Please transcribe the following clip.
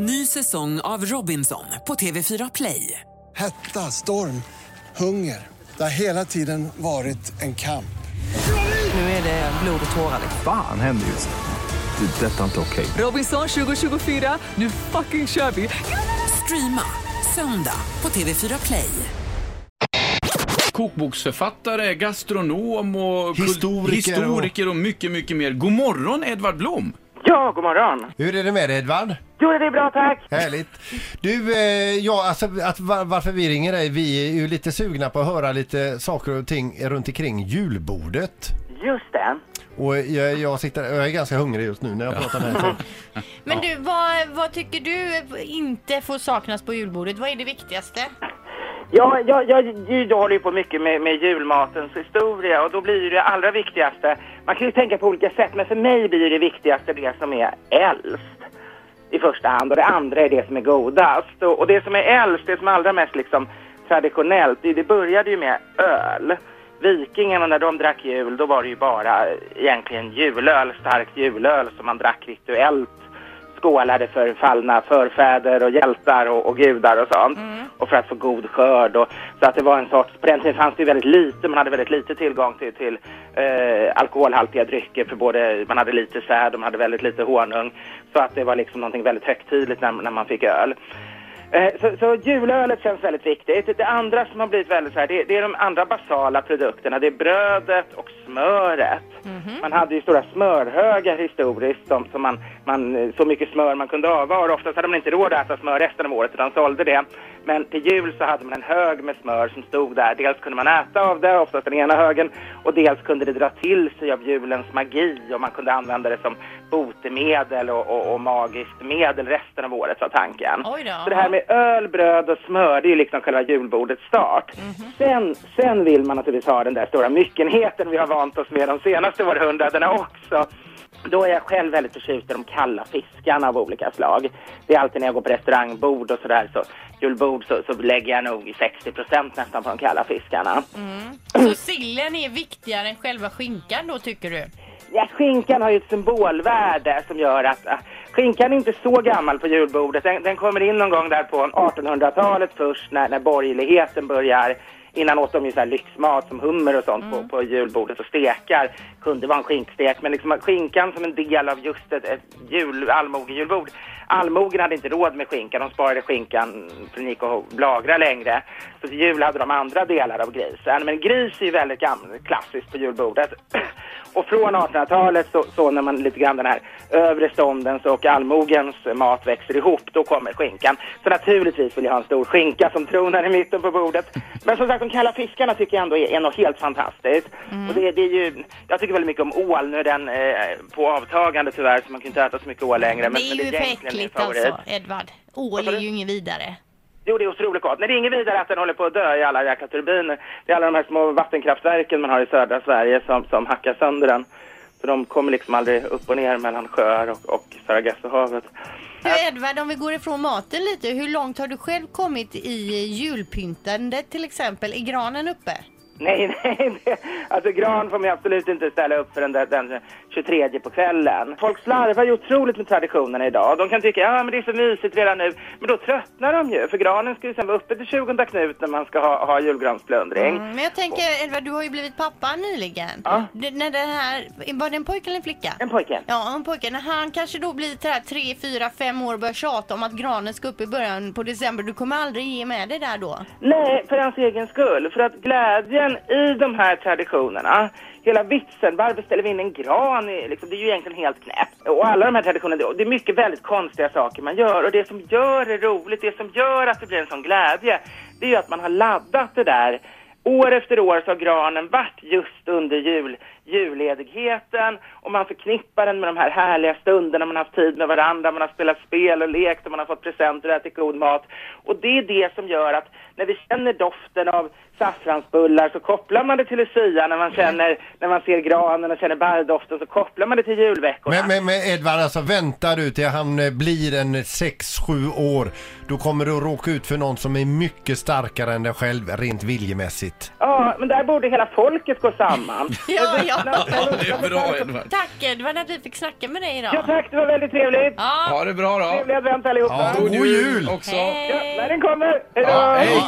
Ny säsong av Robinson på TV4 Play. Hetta, storm, hunger. Det har hela tiden varit en kamp. Nu är det blod och tårar. Fan händer just nu. Det. är Detta är inte okej. Robinson 2024, nu fucking kör vi! Streama söndag på TV4 Play. kokboksförfattare, gastronom och Historiker historiker och mycket, mycket mer. God morgon Edvard Blom! Ja, god morgon. Hur är det med dig Edvard? Jo, det är bra, tack. Härligt. Du, eh, ja, alltså att, var, varför vi ringer dig, vi är ju lite sugna på att höra lite saker och ting runt omkring julbordet. Just det. Och jag, jag, sitter, jag är ganska hungrig just nu när jag pratar med dig. Men du, vad, vad tycker du inte får saknas på julbordet? Vad är det viktigaste? Ja, jag, jag, jag håller ju på mycket med, med julmatens historia och då blir det allra viktigaste, man kan ju tänka på olika sätt, men för mig blir det viktigaste det som är äldst i första hand och det andra är det som är godast. Och, och det som är äldst, det som är allra mest liksom traditionellt, det, det började ju med öl. Vikingarna när de drack jul, då var det ju bara egentligen julöl, starkt julöl som man drack rituellt skålade för fallna förfäder och hjältar och, och gudar och sånt. Och för att få god skörd. Och, så att det var en sorts, på den tiden fanns det ju väldigt lite, man hade väldigt lite tillgång till, till eh, alkoholhaltiga drycker för både, man hade lite säd och man hade väldigt lite honung. Så att det var liksom någonting väldigt högtidligt när, när man fick öl. Eh, Så, så julölet känns väldigt viktigt. Det andra som har blivit väldigt så här, det, det är de andra basala produkterna. Det är brödet och smöret. Man hade ju stora smörhögar historiskt, som, som man, man, så mycket smör man kunde avvara. Oftast hade man inte råd att äta smör resten av året utan sålde det. Men till jul så hade man en hög med smör som stod där. Dels kunde man äta av det, oftast den ena högen, och dels kunde det dra till sig av julens magi och man kunde använda det som botemedel och, och, och magiskt medel resten av året var tanken. Så det här med öl, bröd och smör, det är ju liksom själva julbordets start. Sen, sen vill man naturligtvis ha den där stora myckenheten vi har vant oss med de senaste århundradena också. Då är jag själv väldigt förtjust i de kalla fiskarna av olika slag. Det är alltid när jag går på restaurangbord och sådär, så julbord, så, så lägger jag nog 60% nästan på de kalla fiskarna. Så sillen är viktigare än själva skinkan då tycker du? Ja, skinkan har ju ett symbolvärde som gör att äh, skinkan är inte så gammal på julbordet. Den, den kommer in någon gång där på 1800-talet först när, när borgerligheten börjar Innan åt de ju så här lyxmat som hummer och sånt på, på julbordet och stekar. Kunde vara en skinkstek, men liksom skinkan som en del av just ett, ett jul, allmogejulbord. Allmogen hade inte råd med skinkan, de sparade skinkan för det gick att lagra längre. Så till jul hade de andra delar av grisen. Men gris är ju väldigt gammal, klassiskt på julbordet. Och från 1800-talet så, så när man lite grann den här övre ståndens och allmogens mat växer ihop, då kommer skinkan. Så naturligtvis vill jag ha en stor skinka som tronar i mitten på bordet. Men som sagt, de kalla fiskarna tycker jag ändå är, är något helt fantastiskt. Och det, det är ju, jag tycker väldigt mycket om ål, nu är den eh, på avtagande tyvärr, så man kan inte äta så mycket ål längre. det är ju för egentligen min äckligt favorit. alltså, Edvard. Ål är ju inget vidare. Jo, det är otroligt gott. Men det är inget vidare att den håller på att dö i alla jäkla turbiner. Det är alla de här små vattenkraftverken man har i södra Sverige som, som hackar sönder den. Så de kommer liksom aldrig upp och ner mellan sjöar och, och Sargassohavet. Du Edvard, om vi går ifrån maten lite, hur långt har du själv kommit i julpyntandet till exempel? Är granen uppe? Nej, nej, alltså gran får man absolut inte ställa upp för den, där, den 23 på kvällen. Folk slarvar ju otroligt med traditionerna idag. De kan tycka, ja men det är så mysigt redan nu. Men då tröttnar de ju, för granen ska ju sen vara uppe till 20 Knut när man ska ha, ha julgransplundring. Mm, men jag tänker Edvard, du har ju blivit pappa nyligen. Ja. Det, när det här, var det en pojke eller en flicka? En pojke. Ja, en pojke. När han kanske då blir så här 3, 4, 5 år och börjar tjata om att granen ska upp i början på december. Du kommer aldrig ge med det där då? Nej, för hans egen skull. För att glädjen i de här traditionerna, hela vitsen, varför ställer vi in en gran? Liksom, det är ju egentligen helt knäppt. Och alla de här traditionerna, det är mycket väldigt konstiga saker man gör. Och det som gör det roligt, det som gör att det blir en sån glädje, det är ju att man har laddat det där. År efter år så har granen varit just under jul, julledigheten och man förknippar den med de här härliga stunderna man har haft tid med varandra, man har spelat spel och lekt och man har fått presenter och ätit god mat. Och det är det som gör att när vi känner doften av saffransbullar så kopplar man det till Lucia, när man känner, när man ser granen och känner barrdoften så kopplar man det till julveckorna. Men, men, men Edvard, alltså väntar du till han eh, blir en 6-7 år. Då kommer du att råka ut för någon som är mycket starkare än dig själv rent viljemässigt. Ja, men där borde hela folket gå samman. Ja, ja. Ja, det är bra Edvard. Tack Edvard att vi fick snacka med dig Ja, idag. tack, det var väldigt trevligt. Ja, Ha det bra då. Trevlig advent allihopa. Ja, god jul! också. Ja, hej. när den kommer. Hej då! Ja, Hej,